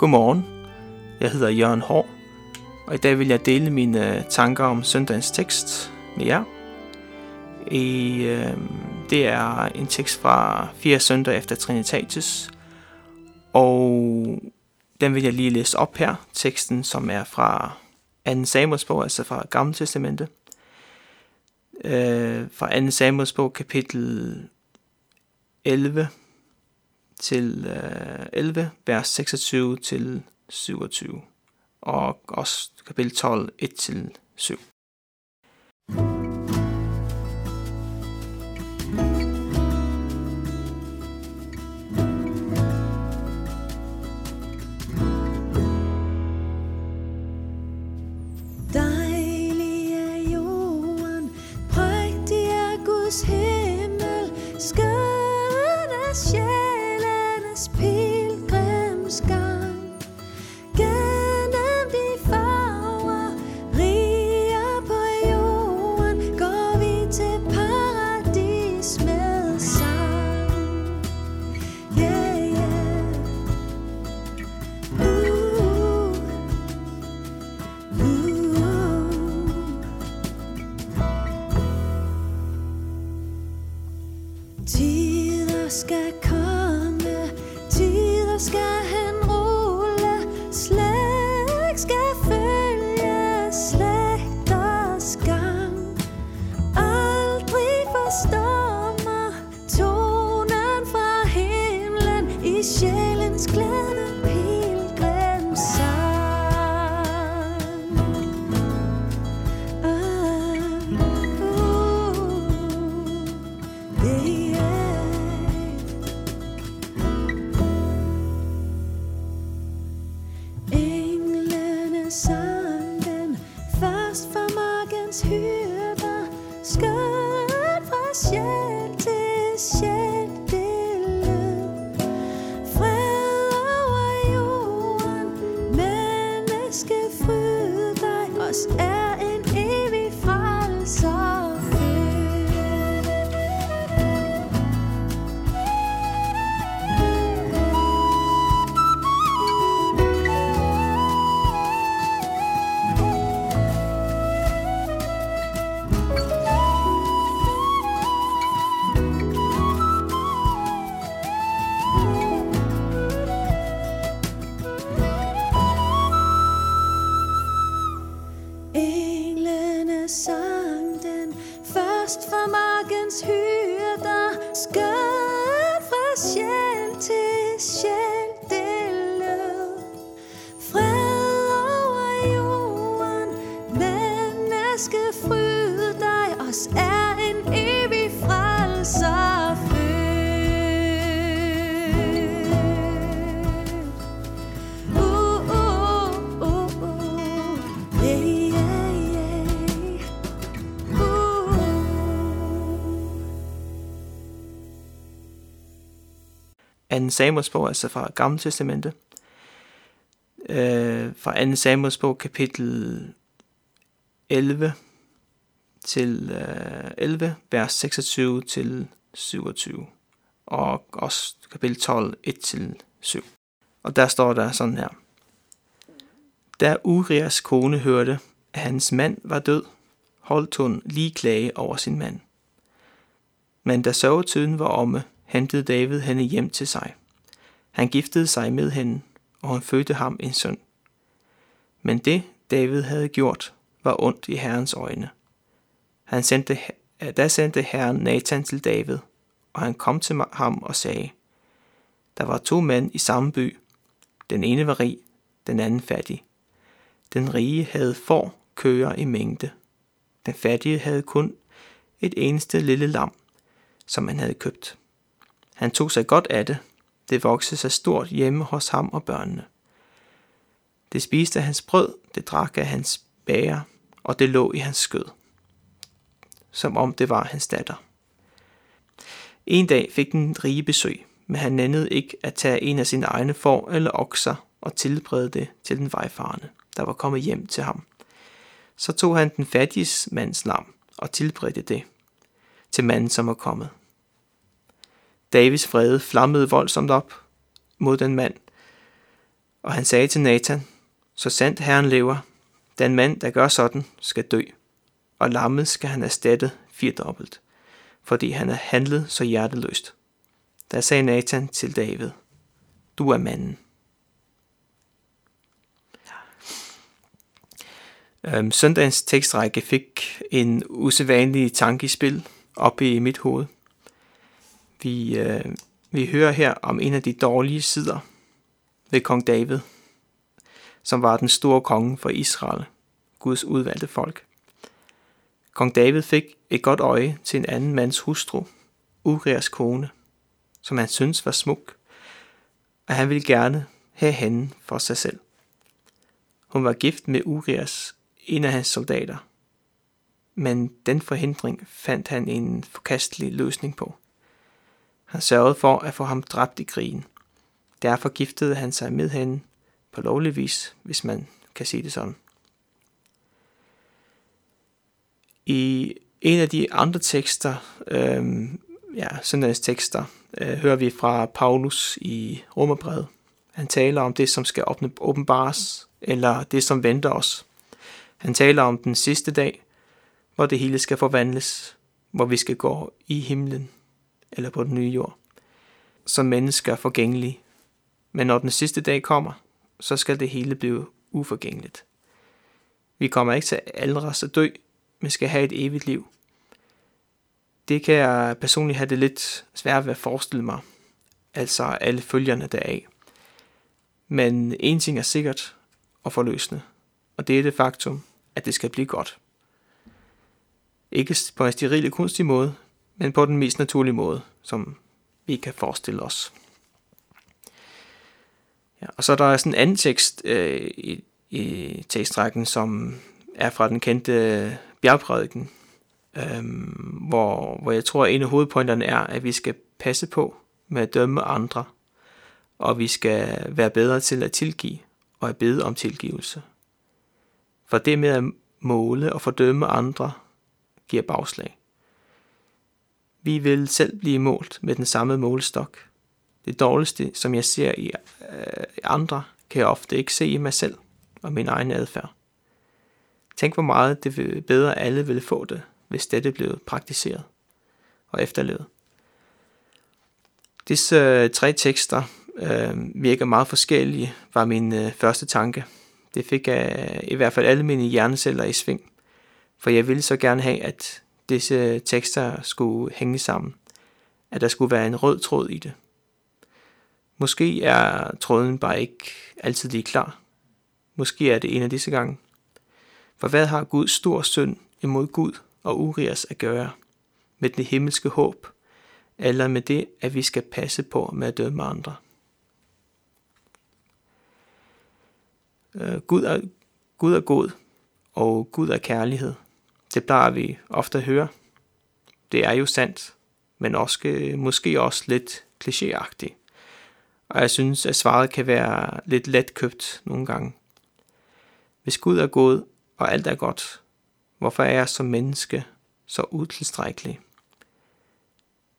Godmorgen, jeg hedder Jørgen Hård, og i dag vil jeg dele mine øh, tanker om søndagens tekst med jer. I, øh, det er en tekst fra 4 søndag efter Trinitatis, og den vil jeg lige læse op her, teksten som er fra 2. Samuels bog, altså fra Gamle Testamente. Øh, fra 2. Samuels bog, kapitel 11 til øh, 11, vers 26 til 27, og også kapitel 12, 1 til 7. Aldrig forstommer tonen fra himlen i sjælens glæde pilgrimssang. Ah, uh, uh, englene sang den først for markens hyrder, skøn fra sjæl til menneskefryd dig, os er en evig frelser født. Uh, uh, uh, uh. Yeah, yeah, yeah. Uh. Anden Samuels bog, altså fra Gamle Testamente. Øh, fra Anden Samuels bog, kapitel 11 til øh, 11, vers 26 til 27, og også kapitel 12, 1 til 7. Og der står der sådan her. Da Urias kone hørte, at hans mand var død, holdt hun lige klage over sin mand. Men da sovetiden var omme, hentede David hende hjem til sig. Han giftede sig med hende, og hun fødte ham en søn. Men det, David havde gjort, var ondt i Herrens øjne. Han sendte, da sendte Herren Nathan til David, og han kom til ham og sagde, Der var to mænd i samme by. Den ene var rig, den anden fattig. Den rige havde får køer i mængde. Den fattige havde kun et eneste lille lam, som han havde købt. Han tog sig godt af det. Det voksede sig stort hjemme hos ham og børnene. Det spiste hans brød, det drak af hans bager, og det lå i hans skød, som om det var hans datter. En dag fik den rige besøg, men han nændede ikke at tage en af sine egne får eller okser og tilbrede det til den vejfarende, der var kommet hjem til ham. Så tog han den fattiges mands lam og tilberedte det til manden, som var kommet. Davids vrede flammede voldsomt op mod den mand, Og han sagde til Nathan, så sandt Herren lever, den mand, der gør sådan, skal dø, og lammet skal han erstatte firdobbelt, fordi han er handlet så hjerteløst. Da sagde Nathan til David, du er manden. Øhm, søndagens tekstrække fik en usædvanlig tanke i spil op i mit hoved. Vi, øh, vi hører her om en af de dårlige sider ved kong David, som var den store konge for Israel, Guds udvalgte folk. Kong David fik et godt øje til en anden mands hustru, Urias kone, som han syntes var smuk, og han ville gerne have hende for sig selv. Hun var gift med Urias, en af hans soldater, men den forhindring fandt han en forkastelig løsning på. Han sørgede for at få ham dræbt i krigen. Derfor giftede han sig med hende på lovlig vis, hvis man kan sige det sådan. I en af de andre tekster, øh, ja, søndagens tekster, øh, hører vi fra Paulus i Romerbrevet. Han taler om det, som skal åbenbares, eller det, som venter os. Han taler om den sidste dag, hvor det hele skal forvandles, hvor vi skal gå i himlen, eller på den nye jord, som mennesker forgængelige. Men når den sidste dag kommer, så skal det hele blive uforgængeligt. Vi kommer ikke til aldres at dø, men skal have et evigt liv. Det kan jeg personligt have det lidt svært ved at forestille mig, altså alle følgerne deraf. Men en ting er sikkert og forløsende, og det er det faktum, at det skal blive godt. Ikke på en sterile kunstig måde, men på den mest naturlige måde, som vi kan forestille os. Ja, og så er der sådan en anden tekst øh, i, i tekstrækken, som er fra den kendte øh, bjergprædiken, øh, hvor, hvor jeg tror, at en af hovedpointerne er, at vi skal passe på med at dømme andre, og vi skal være bedre til at tilgive og at bede om tilgivelse. For det med at måle og fordømme andre giver bagslag. Vi vil selv blive målt med den samme målestok. Det dårligste, som jeg ser i øh, andre, kan jeg ofte ikke se i mig selv og min egen adfærd. Tænk hvor meget det bedre alle ville få det, hvis dette blev praktiseret og efterlevet. Disse øh, tre tekster øh, virker meget forskellige, var min øh, første tanke. Det fik øh, i hvert fald alle mine hjerneceller i sving, for jeg ville så gerne have, at disse tekster skulle hænge sammen, at der skulle være en rød tråd i det. Måske er tråden bare ikke altid lige klar. Måske er det en af disse gange. For hvad har Guds stor synd imod Gud og Urias at gøre med det himmelske håb, eller med det, at vi skal passe på med at dømme andre? Øh, Gud, er, Gud er god, og Gud er kærlighed. Det plejer vi ofte at høre. Det er jo sandt, men også, måske også lidt klichéagtigt. Og jeg synes, at svaret kan være lidt letkøbt nogle gange. Hvis Gud er god, og alt er godt, hvorfor er jeg som menneske så utilstrækkelig?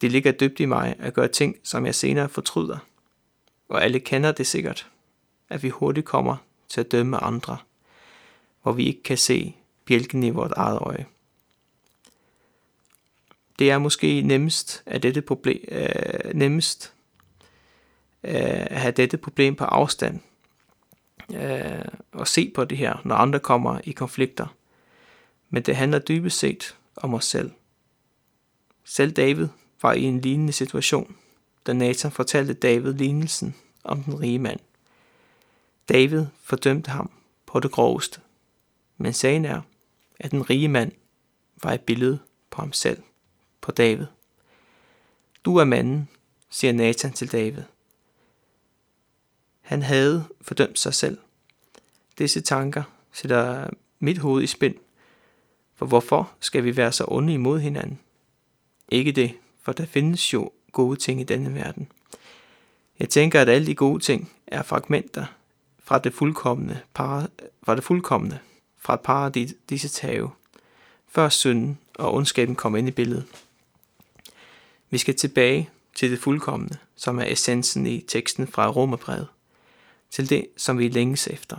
Det ligger dybt i mig at gøre ting, som jeg senere fortryder. Og alle kender det sikkert, at vi hurtigt kommer til at dømme andre, hvor vi ikke kan se bjælken i vores eget øje. Det er måske nemmest at dette problem, øh, nemmest øh, at have dette problem på afstand øh, og se på det her, når andre kommer i konflikter. Men det handler dybest set om os selv. Selv David var i en lignende situation, da Nathan fortalte David lignelsen om den rige mand. David fordømte ham på det groveste, men sagen er, at den rige mand var et billede på ham selv, på David. Du er manden, siger Nathan til David. Han havde fordømt sig selv. Disse tanker sætter mit hoved i spænd. For hvorfor skal vi være så onde imod hinanden? Ikke det, for der findes jo gode ting i denne verden. Jeg tænker, at alle de gode ting er fragmenter fra det fuldkommende, para, fra det fuldkommende, fra paradis, disse have, før synden og ondskaben kom ind i billedet. Vi skal tilbage til det fuldkommende, som er essensen i teksten fra Romerbrevet til det, som vi længes efter.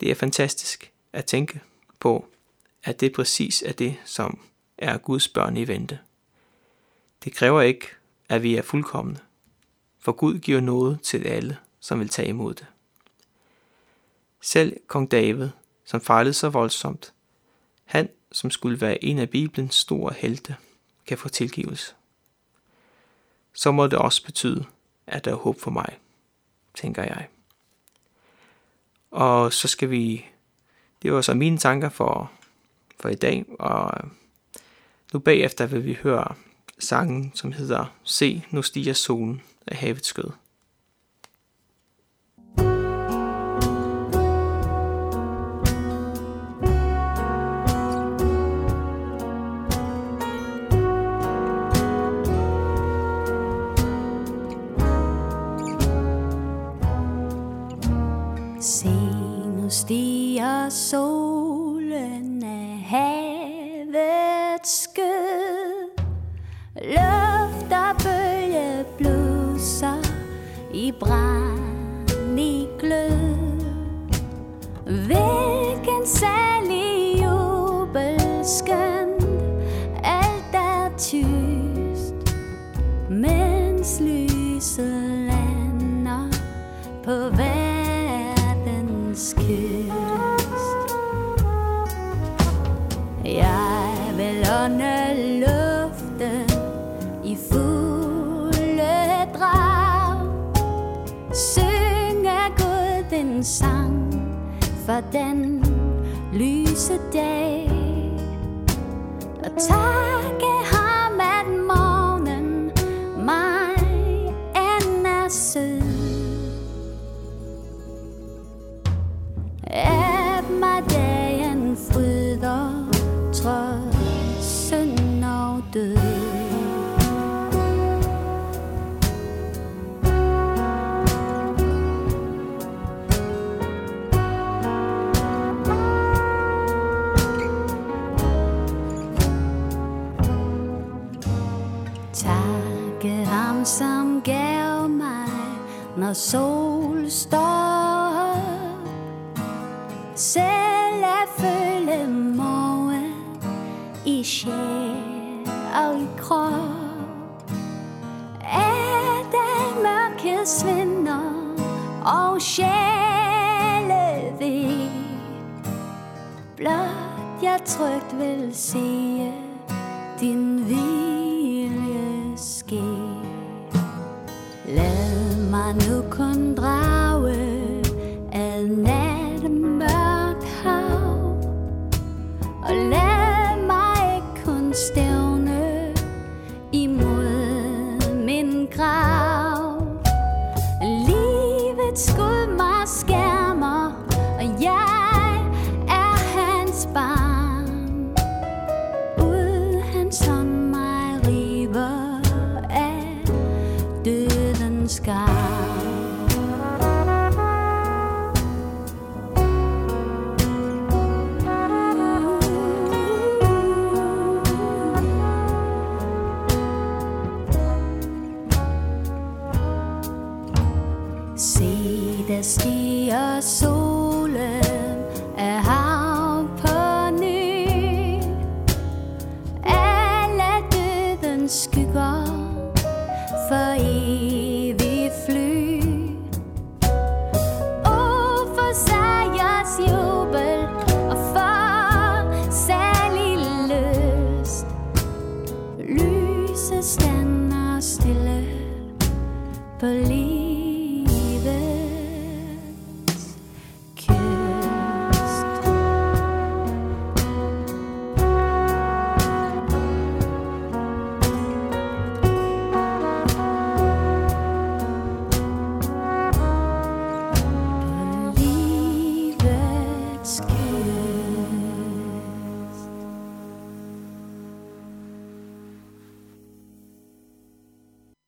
Det er fantastisk at tænke på, at det præcis er det, som er Guds børn i vente. Det kræver ikke, at vi er fuldkommende, for Gud giver noget til alle, som vil tage imod det. Selv kong David, som fejlede så voldsomt, han, som skulle være en af Bibelens store helte, kan få tilgivelse. Så må det også betyde, at der er håb for mig, tænker jeg. Og så skal vi, det var så mine tanker for, for i dag, og nu bagefter vil vi høre sangen, som hedder Se, nu stiger solen af havets skød. Se, nu stiger solen af havets skød. Luft og bølge blusser i brand i glød. Hvilken særlig jubelskønt, alt er tyst, mens lyset lander på verdens den lyse dag. Som gav mig, når sol står op. Selv at føle morgen i sjæl og i krop. At al mørket svinder og sjæle ved. Blot jeg trygt vil se din vid. I knew. are so